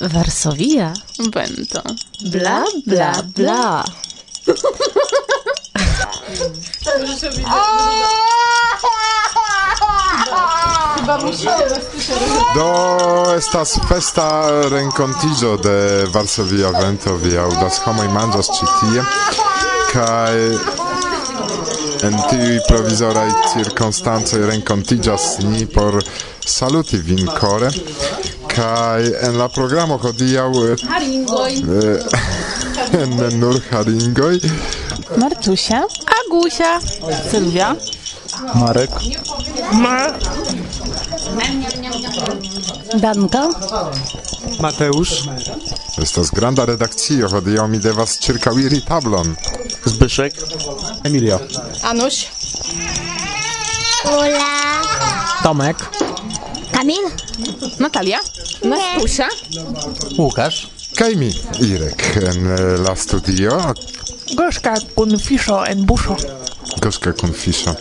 Varsovia. Vento. Bla, bla, bla. Do estas festa renkontiĝo de Varsovia vento vi aŭdas homoj manĝas ĉi tie kaj en tiuj provizoraj cirkonstancoj renkontiĝas ni por saluti vin kore kaj en la programo hodiaŭ Haringoj. eh, ne nur haringoj Martusia, Agusia. Sylwia, Marek, Danka. Mateusz, estas granda redakcio hodiaŭ mi devas ĉirkaŭiri tablon Zbyszek, Emilia, Anuś. Ula. Tomek, Kamil? Natalia. Nas. Łukasz. Kaj mi, Irek, en la studio. Gorzka kun fiszo en buszo. Gorzka kun fiszo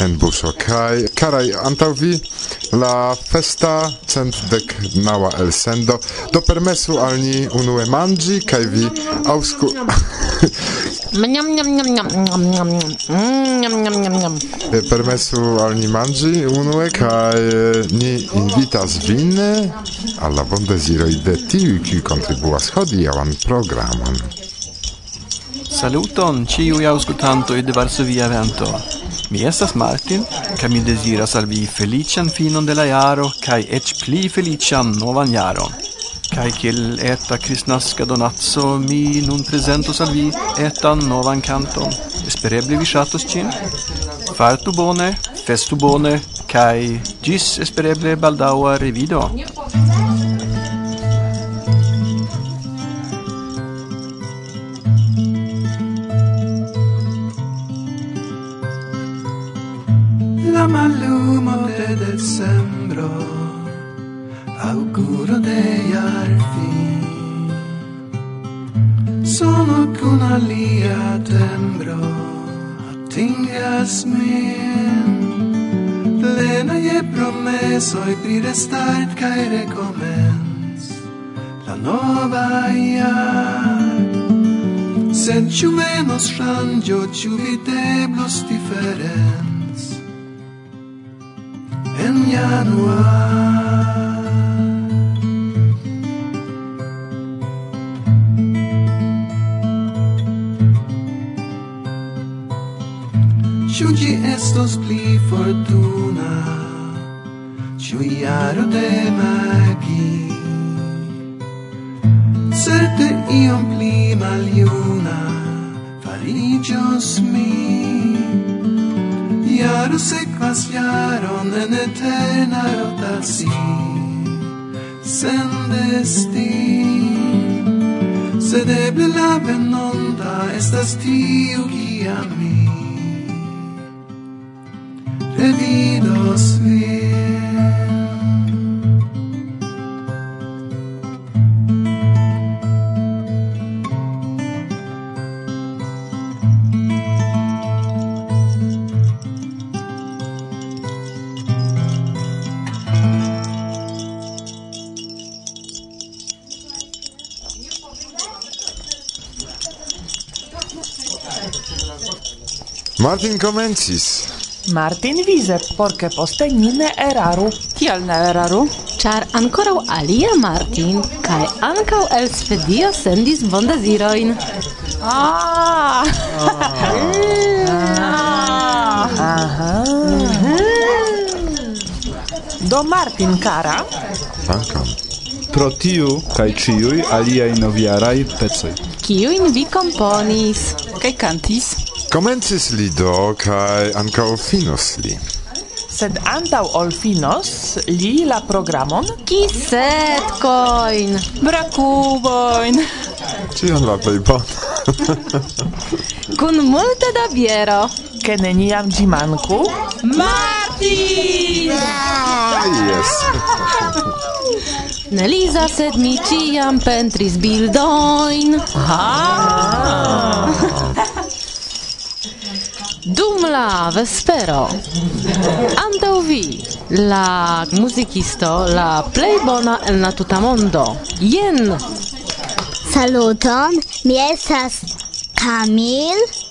en buszo. Kaj, karaj, antaŭvi la festa centdek naŭa elsendo do permesu al ni unue manĝi kaj vi aŭsku... Mniam, mniam, mniam, mniam, mniam, mniam, mniam, mniam, mniam, mniam, miam. Permesu al ni manĝi unue kaj ni invitas vin al la bondeziroj de tiuj, kiuj kontribuas hodiaŭan programon. Saluton ĉiuj aŭskultantoj de Varsovia Vento. Mi estas Martin, kaj mi deziras al vi feliĉan finon de la jaro kaj eĉ pli feliĉan novan jaron. Kai kiel eta kristnaska donatso mi nun presentos al vi etan novan canton. Espereble vi shatos cin. Fartu bone, festu bone, kai gis espereble baldaŭa revido. Ciu venos shangio, ciu videblos differens. En januar sen destin sed eble la venonta estas tiu ki Martin komencis. Martin vize, porke poste ni ne eraru. Kial ne eraru? Ĉar ankoraŭ alia Martin kaj ankaŭ el Svedio sendis bondezirojn. Ah! Ah. ah! Aha. Mhm. Do Martin kara. Dankon. Pro tiu kaj ĉiuj aliaj novjaraj pecoj. Kiujn vi komponis? Kaj kantis? Comencis li do, cae ancao finos li. Sed antau ol finos, li la programon... Kisetcoin! Bracuboin! Cion la plei bon. Kun multe da biero. Ke neniam gi manku. Martin! Ah, yes! Ne Liza, sed mi ciam pentris bildoin. Ah! Dum la vespero. Antau vi La musicisto La plei bona en la tuta mondo. Jen! Saluton Mi estas Kamil.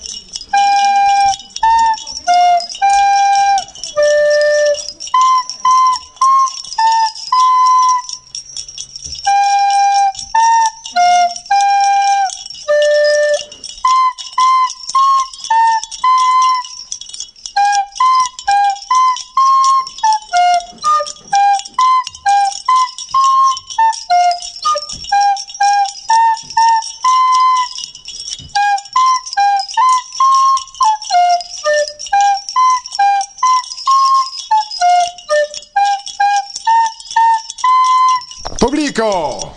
Federico!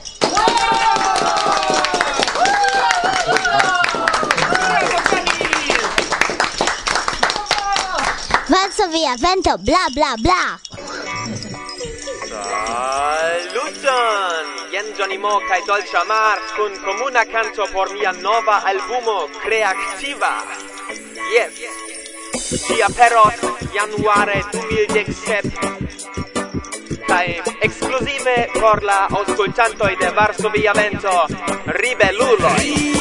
Verso via, vento, bla bla bla! Saluton! Jen Johnny Mo kai Dolce Mars kun comuna canto por mia nova albumo Creativa! Yes! Ĝi aperos januare 2017 kaj exclusive por la auscultantoi de Varsovia Vento, ribeluloi.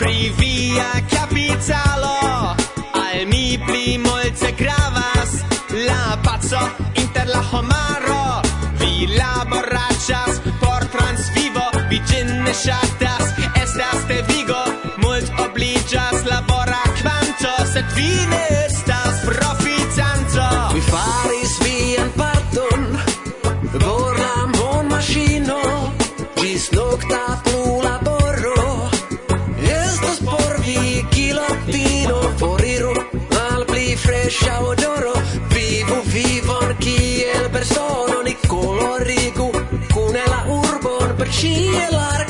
pri via capitalo. Al mi pli multe gravas la paco inter la homaro. Vi laboracas por transvivo vi gin ne ŝatas estas devigo mult obliĝas labora kvanto sed vi ne mochila,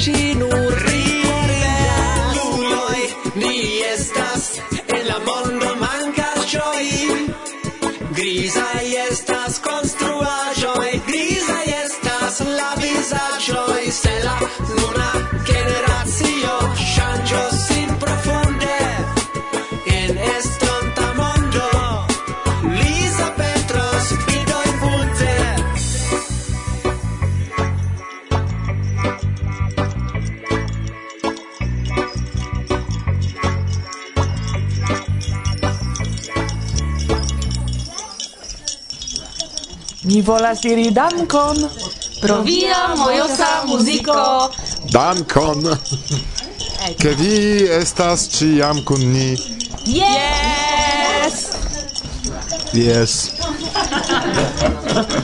cinu Mi volas diri dankon pro via mojosa muziko. Dankon. Ke vi estas ĉiam kun ni. Yes. Yes.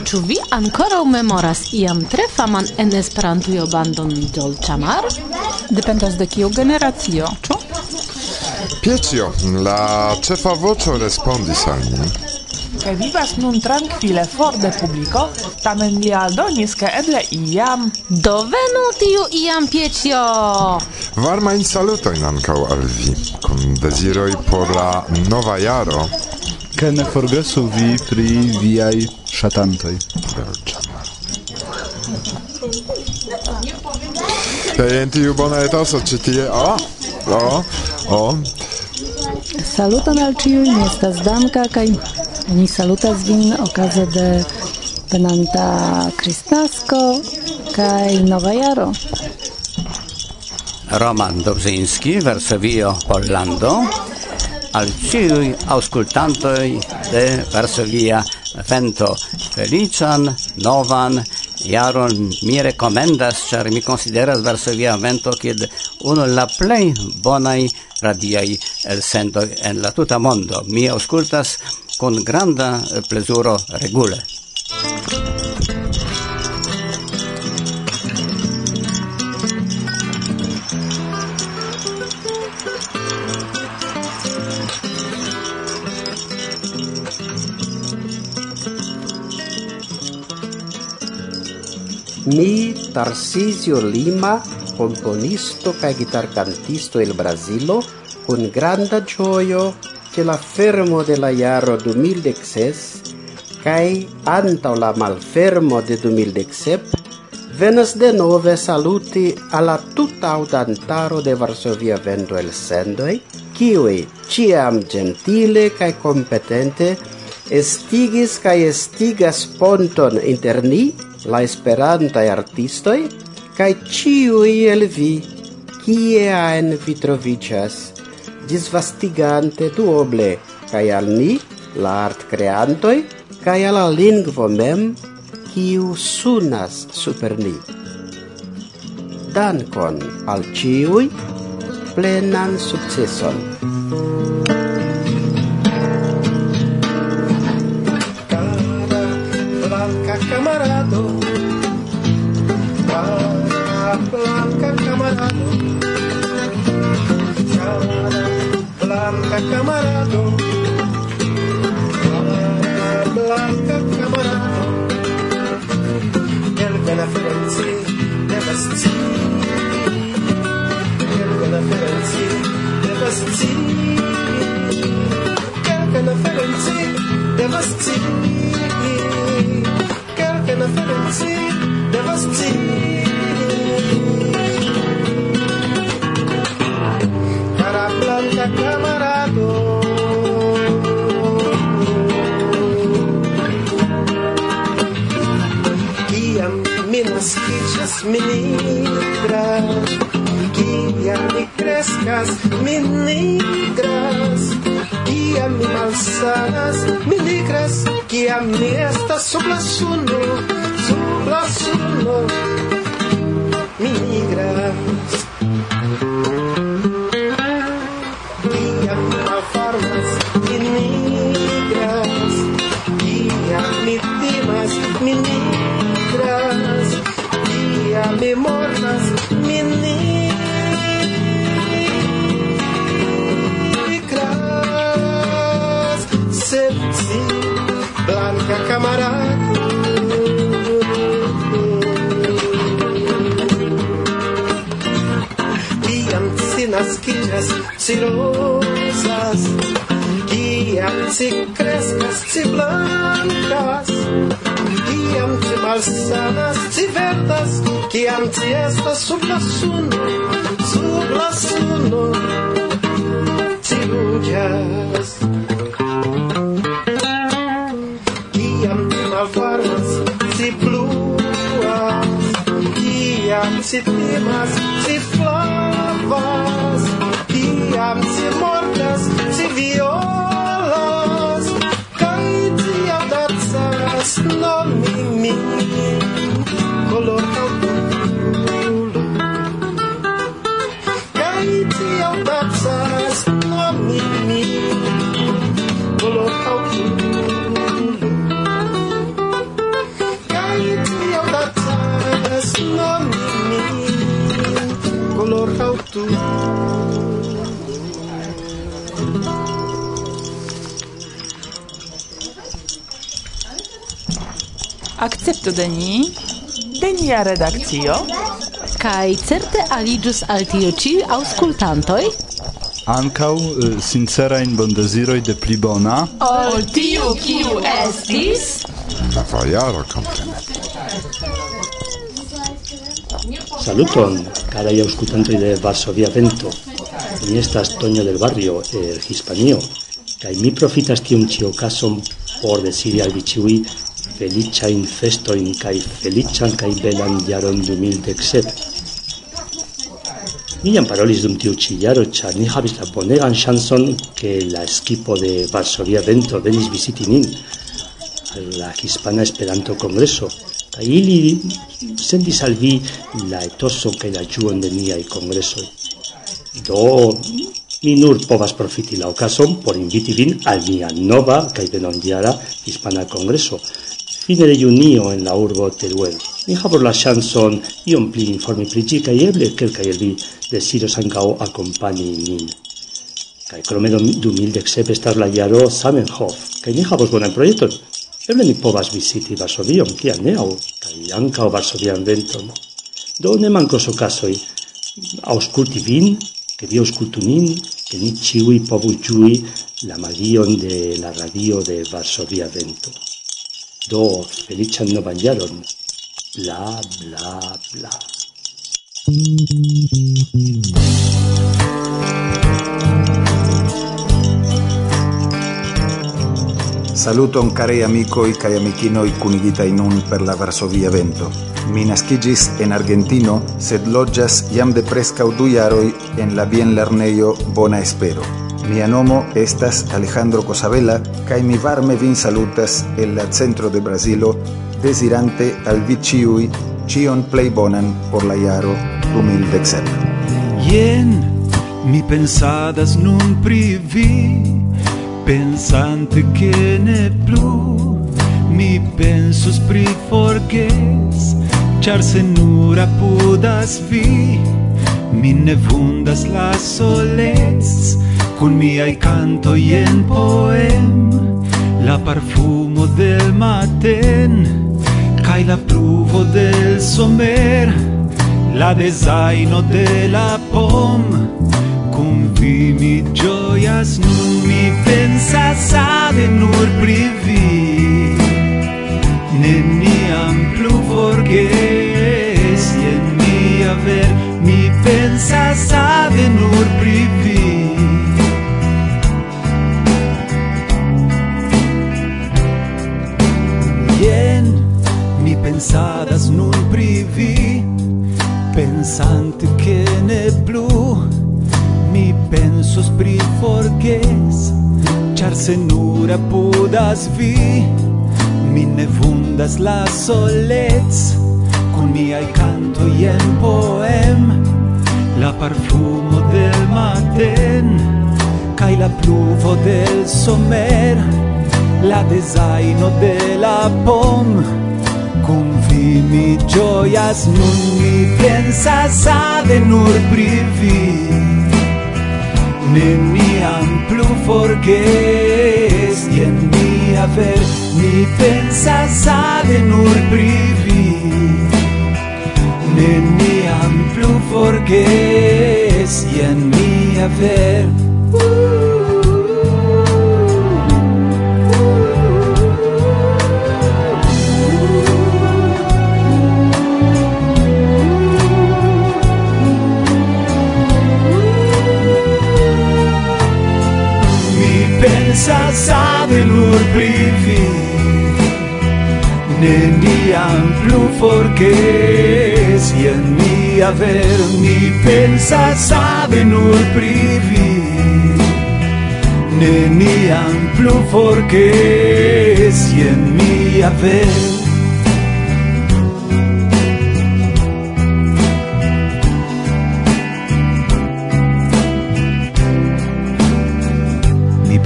Ĉu vi ankoraŭ memoras iam tre faman en Esperantujo bandon Dolĉa Mar? Dependas de kiu generacio, ĉu? Piecio, la ĉefa voĉo respondis al mi che vivas nun tranquille for de publico, tamen li aldonis che eble iam... Dovenu tiu iam piecio! Varma in salutoin ancau al vi, con desiroi por la nova iaro. Che ne forgesu vi pri viai shatantoi. Kaj en tiu bona etoso ĉi tie, o, o, o. Saluton al ĉiuj, mi estas Danka kaj Ni salutas vin okaze de penanta Kristnasko kaj Nova Jaro. Roman Dobrzyński, Varsovio, Pollando, al ciui auscultantoi de Varsovia vento Felician, novan, jaron mi recomendas, char mi consideras Varsovia vento kid uno la plei bonai radiai el sendo en la tuta mondo. Mi auscultas con granda eh, plezuro regule. Mi Tarsisio Lima, componisto e gitarcantisto el Brasilo, con granda gioio ce la fermo de la iaro 2016 cae anta la malfermo de 2017 venas de nove saluti alla tutta audantaro de Varsovia Vento el Sendoi, kiui ciam gentile cae competente estigis cae estigas ponton inter ni, la esperantai artistoi, cae ciui el vi, kie aen vi trovicias, disvastigante duoble, cae al ni, la art creantoi, al la lingvo mem, kiu sunas super ni. Dankon al ciui, plenan successon. Cara blanca camarado, cara blanca camarado, cara blanca camarada, Habana blanca camarado, Elbe la Firenze devasti, Elbe la Firenze devasti, Elbe la Firenze devasti, Elbe la Firenze devasti. camarado. Kiam mi naskiĝas mi nigras Kiam mi kreskas mi nigras Kiam mi malsanas mi nigras Kiam mi estas sub la suno sub la suno mi nigras si celosas, guiam si crescas, si blancas, guiam si malsanas, si verdas, guiam si estas sub la suno, sub la suno, si luchas. Guiam se malvarmas, si pluas, guiam se estu de ni, de nia redakcio, kaj certe aliĝus al tio ĉi aŭskultantoj, ankaŭ uh, eh, sincerajn bondeziroj de pli bona, ol tiu kiu estis, la fajaro kompreneble. Saluton, caraj aŭskultantoj de Varsovia Vento. Mi estas Toño del Barrio, el Hispanio, kaj mi profitas tiun ĉi okazon por deciri al vi ĉiuj felicain festoin kai felican kai belan jaron 2017. Mi jam parolis dum tiu ci jaro, cia ni habis la bonegan chanson che la equipo de Varsovia Vento venis visiti nin al la Hispana Esperanto Congreso, kai ili sendis al vi la etoso kai la juon de niai congresoi. Do, mi nur povas profiti la ocason por inviti vin al mia nova kai benondiara Hispana Congreso, fine de junio en la urbo Teruel. Mi havos la chanson iom pli informi pri ĝi kaj eble kelkaj el vi deziros ankaŭ akompani nin. Kaj krome do 2017 estas la jaro Samenhof, kaj ni havos bonan projekton. Eble ni povas viziti Varsovion, kial ne, aŭ kaj ankaŭ Varsovian venton. Do ne mankos okazoj aŭskulti vin, ke vi aŭskultu nin, ke ni ĉiuj povu ĝui la magion de la radio de Varsovia Vento. Do, felician novan jaron. Bla, bla, bla. Saluton carei amicoi cae amicinoi cunigitai nun per la Varsovia vento. Mi nascigis en Argentino, sed loggias iam de prescau du jaroi en la bien lerneio Bona Espero. Mia nomo estas Alejandro Cosabela, kaj mi varme vin salutas el la centro de Brazilo, desirante al vi ĉiuj ĉion plej bonan por la jaro 2017. Jen mi pensadas nun pri vi, pensante ke ne plu mi pensus pri forges, ĉar se nur apudas vi, mi ne vundas la solec, Cun miai canto en poem La parfumo del maten Cai la pluvo del somer La designo de la pom. Cun vi mi gioias nun mi pensas ade nur pri vi Neniam plu forges Jen mia ver Mi pensas ade nur pri vi se nur apudas vi mi ne vundas la mi ai canto kantoj en poem la parfumo del maten kaj la pluvo del somer la desaino de la pom. Con vi mi gioias nun mi pensas ade nur pri vi. Neniam plu forgesi es que en mi haver ni pensas a de nur en mi amplu forges i en mi haver. che sia il mio aver mi pensa sabe nur privi. Ne nian plu forché sia il mio aver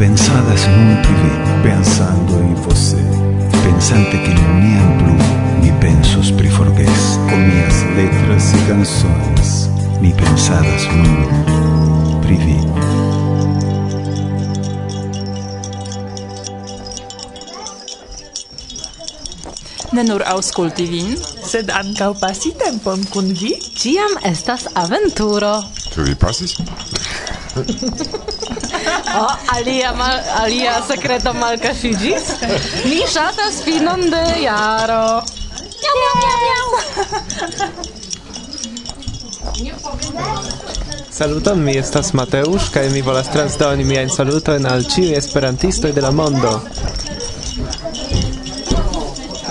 pensadas en un letras e canções me pensadas muito privi. Ne nur auskulti vin, sed ankaŭ pasi tempon kun vi. Ĉiam estas aventuro. Ĉu vi pasis? o, oh, alia mal, alia sekreto malkaŝiĝis. Ni ŝatas finon de jaro. Miau, miau, miau, miau. Saluton, mi estas Mateusz, kaj mi volas transdoni miajn salutojn al ĉiuj esperantistoj de la mondo.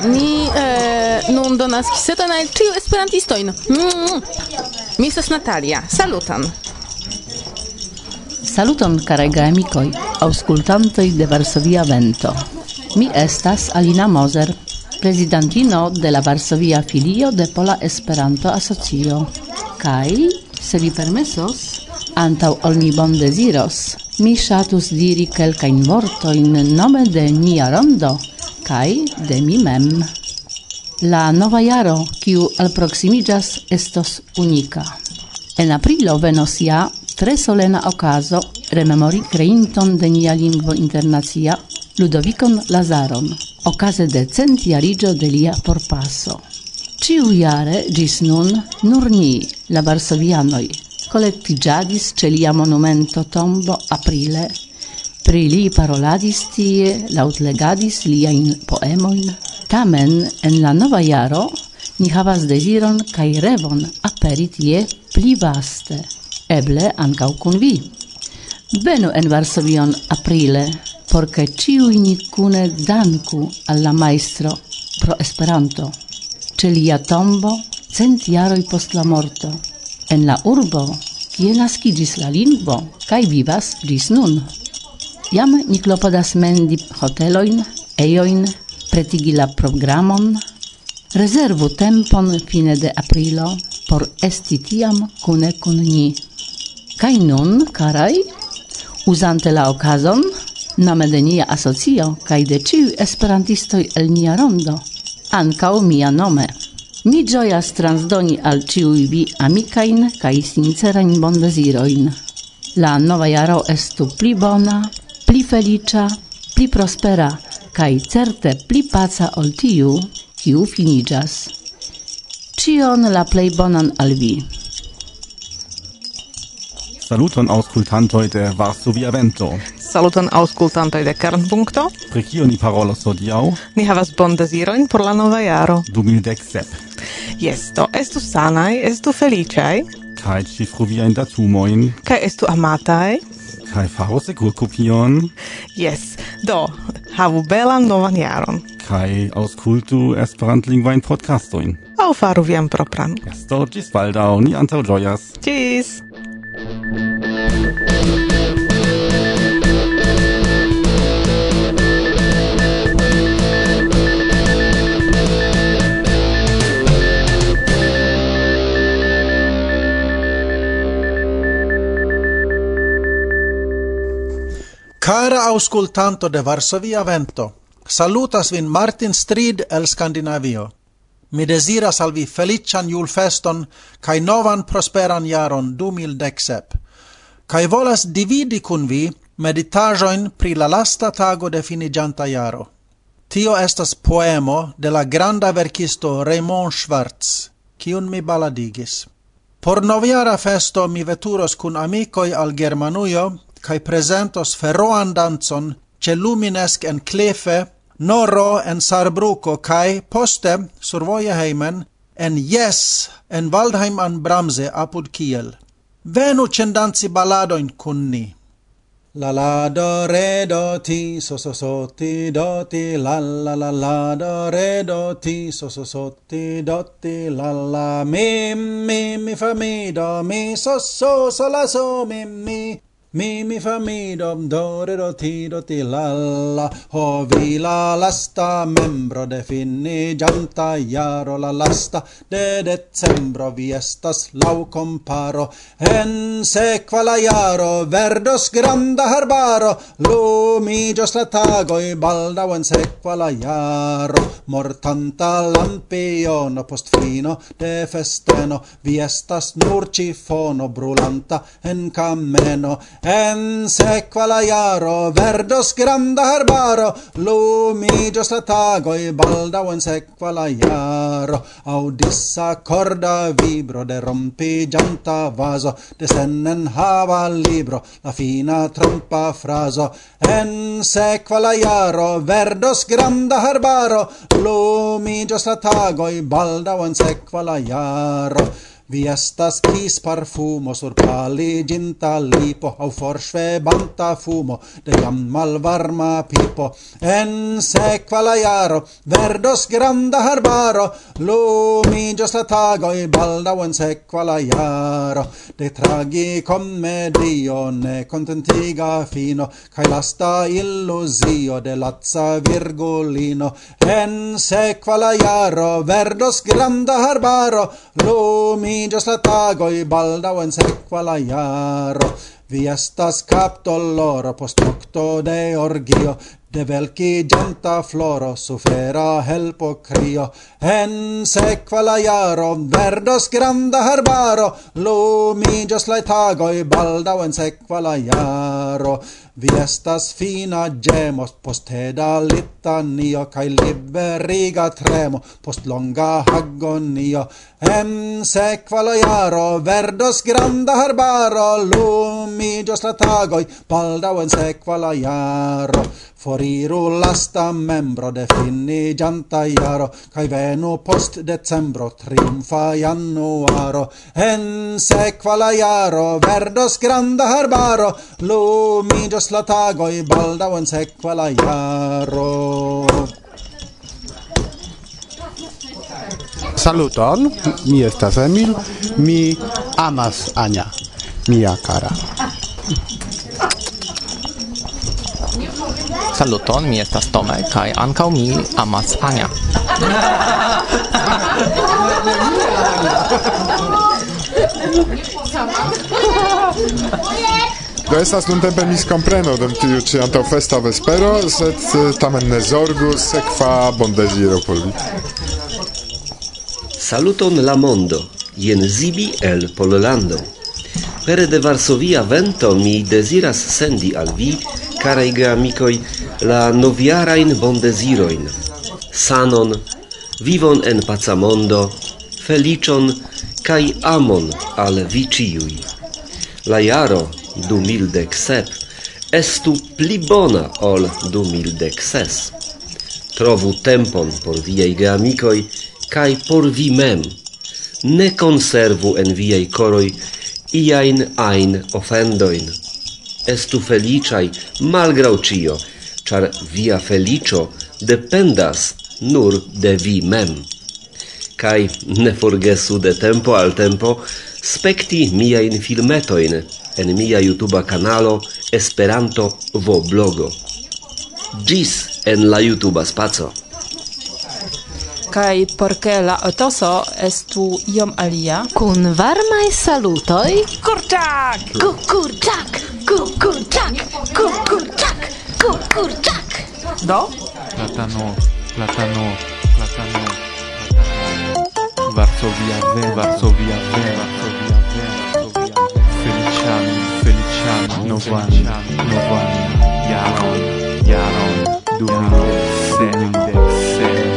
Mi eh, nun donas kiseton al ĉiuj esperantistojn. Mm. Mi estas Natalia. Saluton. Saluton, karaj geamikoj, aŭskultantoj de Varsovia Vento. Mi estas Alina Moser, prezidantino de la Varsovia filio de Pola Esperanto Asocio. Kaj Se vi permesos, antau ol mi bon desiros, mi shatus diri quelcain vortoin nome de nia rondo, cae de mi mem. La nova jaro, kiu alproximigas, estos unika. En aprilo venos ja tre solena okazo rememori creinton de nia lingvo internacia, Ludovicon Lazaron, ocase de centiarigio de lia porpasso. Ciujare gis nun nur ni, la Varsovianoi, collectigiadis ce lia monumento tombo aprile, pri li paroladis tie, lautlegadis liain poemoin, tamen en la nova jaro ni havas desiron kai revon aperit tie pli vaste, eble ancau cun vi. Venu en Varsovion aprile, porca ke ciui ni kune danku alla maestro pro Esperanto ce lia tombo cent jaroi post la morto en la urbo kie naskiĝis la lingvo kaj vivas ĝis nun. Jam ni klopodas mendi hoteloin, ejojn, pretigi la programon, rezervu tempon fine de aprilo por esti tiam cune kun ni. Kaj nun, carai, uzante la okazon, nome de nia asocio kaj de ciu esperantistoi el nia rondo – ancao mia nome. Mi gioias transdoni al ciui vi amicain cae sincerain bondeziroin. La nova jaro estu pli bona, pli felicia, pli prospera, cae certe pli paca ol tiu, kiu finigas. Cion la plei bonan al vi. Saluton auscultantoi de Varsovia Vento saluton auscultantoi de Kernpunkto. Pri kio ni parolos hodiaŭ? Ni havas bondezirojn por la nova jaro. 2017. Yes, do estu sanai, estu feliĉaj. Kaj ŝifru viajn datumojn. Kaj estu amatai. Kaj faru sekurkopion. Yes, do havu belan novan jaron. Kaj aŭskultu esperantlingvajn podcastojn. Aŭ faru vian propran. Yes, do ĝis baldaŭ, ni antaŭĝojas. Ĝis! Cara auscultanto de Varsovia Vento, salutas vin Martin Strid el Skandinavio. Mi desiras al vi felician julfeston kai novan prosperan jaron 2017. Kai volas dividi kun vi meditajoin pri la lasta tago de finigianta jaro. Tio estas poemo de la granda verkisto Raymond Schwartz, kiun mi baladigis. Por noviara festo mi veturos kun amicoi al Germanujo kai presentos feroan danzon ce luminesk en Clefe, Noro en Sarbruco, kai poste, sur voie heimen, en yes en Waldheim an Bramse, apud Kiel. Venu cendanzi baladoin in ni. La la do re do ti so so so ti do ti la la la la do re do ti so so so ti do ti la la mi mi mi fa mi do mi so so so la so mi mi Mi mi fa mi dom do re do ti do ti la la. Ho vi la lasta membro de fini gianta jaro la lasta de decembro vi estas lau comparo. En sequa la jaro verdos granda harbaro. Lumigios la tagoi baldau en sequa la jaro mortanta lampiono post fino de festeno. Vi estas nur cifono brulanta en cameno. En sequa la jaro verdos granda arbaro, lumigios la tagoi baldau en sequa la audissa corda vibro de rompigianta vaso, de sennen hava libro, la fina trompa fraso. En sequa la jaro verdos granda arbaro, lumigios la tagoi baldau en sequa la Vi estas kis parfumo sur paliginta lipo, au forshvebanta fumo de jam malvarma pipo. En sekva la jaro verdos granda harbaro, lumigios la i balda en sekva la jaro. De tragi commedio ne contentiga fino, kai lasta illusio de lazza virgolino. En sekva la jaro verdos granda harbaro, lumi nomigas la tagoi, baldau en sequa la jaro, vi estas capto l'oro post nocto de orgio, de velci genta floro, sufera helpo crio, en sequa la jaro, verdos granda herbaro, lumigas la tagoi, baldau en sequa la jaro, Vi estas fina gemos, post heda litanio, cae liberiga tremo, post longa agonio. En sequa la verdos granda herbaro, lumigios la tagoi, baldau en sequa la. Foriru lasta membro de fini gianta iaro, cae venu post decembro, triumfa januaro. En sequa la verdos granda herbaro, lumigios la tagoj balda en sequa la jaro. Saluton, mi estas Emil, mi amas Anja, mia cara. Saluton, mi estas Tome, kaj ankaŭ mi amas Anja. Do estas nuntempe miskompreno dum tiu ci antau festa vespero, sed eh, tamen ne zorgu, sekva bondeziro por vi. Saluton la mondo, jen Zibi el Pollando. Pere de Varsovia vento mi desiras sendi al vi, carai amicoi, la noviarain bon desiroin. Sanon, vivon en paca mondo, felicion, kai amon al vi ciui. La jaro 2017 estu pli bona ol 2016. Trovu tempon por viei geamicoi cae por vi mem. Ne conservu en viei coroi iain ain offendoin. Estu feliciai malgrau cio, char via felicio dependas nur de vi mem. Kai ne forgesu de tempo al tempo spekti miain filmetoin, en mia YouTube kanalo Esperanto vo blogo. Gis en la YouTube spaco. por porque la otoso estu iom alia. Kun varmaj salutoj. Kurczak! Kukurczak! Kukurczak! Kukurczak! Kukurczak! Do? Platano, platano, platano, platano. Varsovia, Varsovia, Varsovia. Feliciano, Feliciano, Novani, Novani, Jaron, Jaron, Dumino, Semidec, Semidec.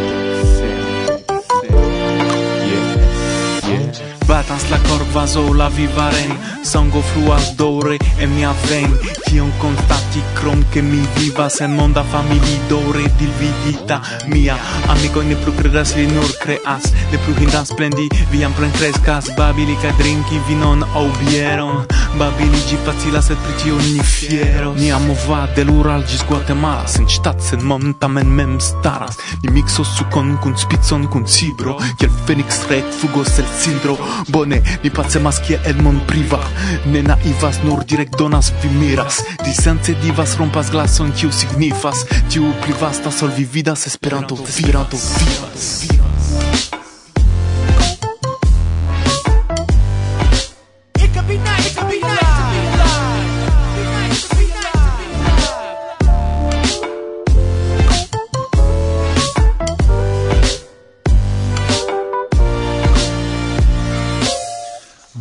Batas la corvazo la vivaren Sango fluas dore e mia ven Tion constati crom che mi vivas en monda famili dore Dilvidita mia. Amico ne plu credas li nur creas. Ne plu hindas plendi viam plencrescas Babili ca drinki vinon au bieron. Babinigi facila sed pri tio ni fiero. Ni amova de l'Ural gis Guatemala Sen citat sen mom tamen mem staras Ni mixos sucon cun spizon cun cibro Kiel Fenix ret fugos el cindro Bone, ni pacemas kiel el mon priva. Ne naivas, nur direct donas vi miras. Disence divas rompas glason kiu signifas. Tiu plivasta sol vi vidas Esperanto, Esperanto, Esperanto,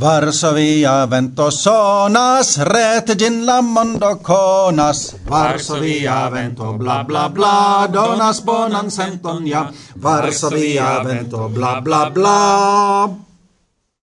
Varsovia vento sonas, ret gin la mondo conas. Varsovia vento bla bla bla, donas bonan senton ja. Varsovia vento bla bla bla.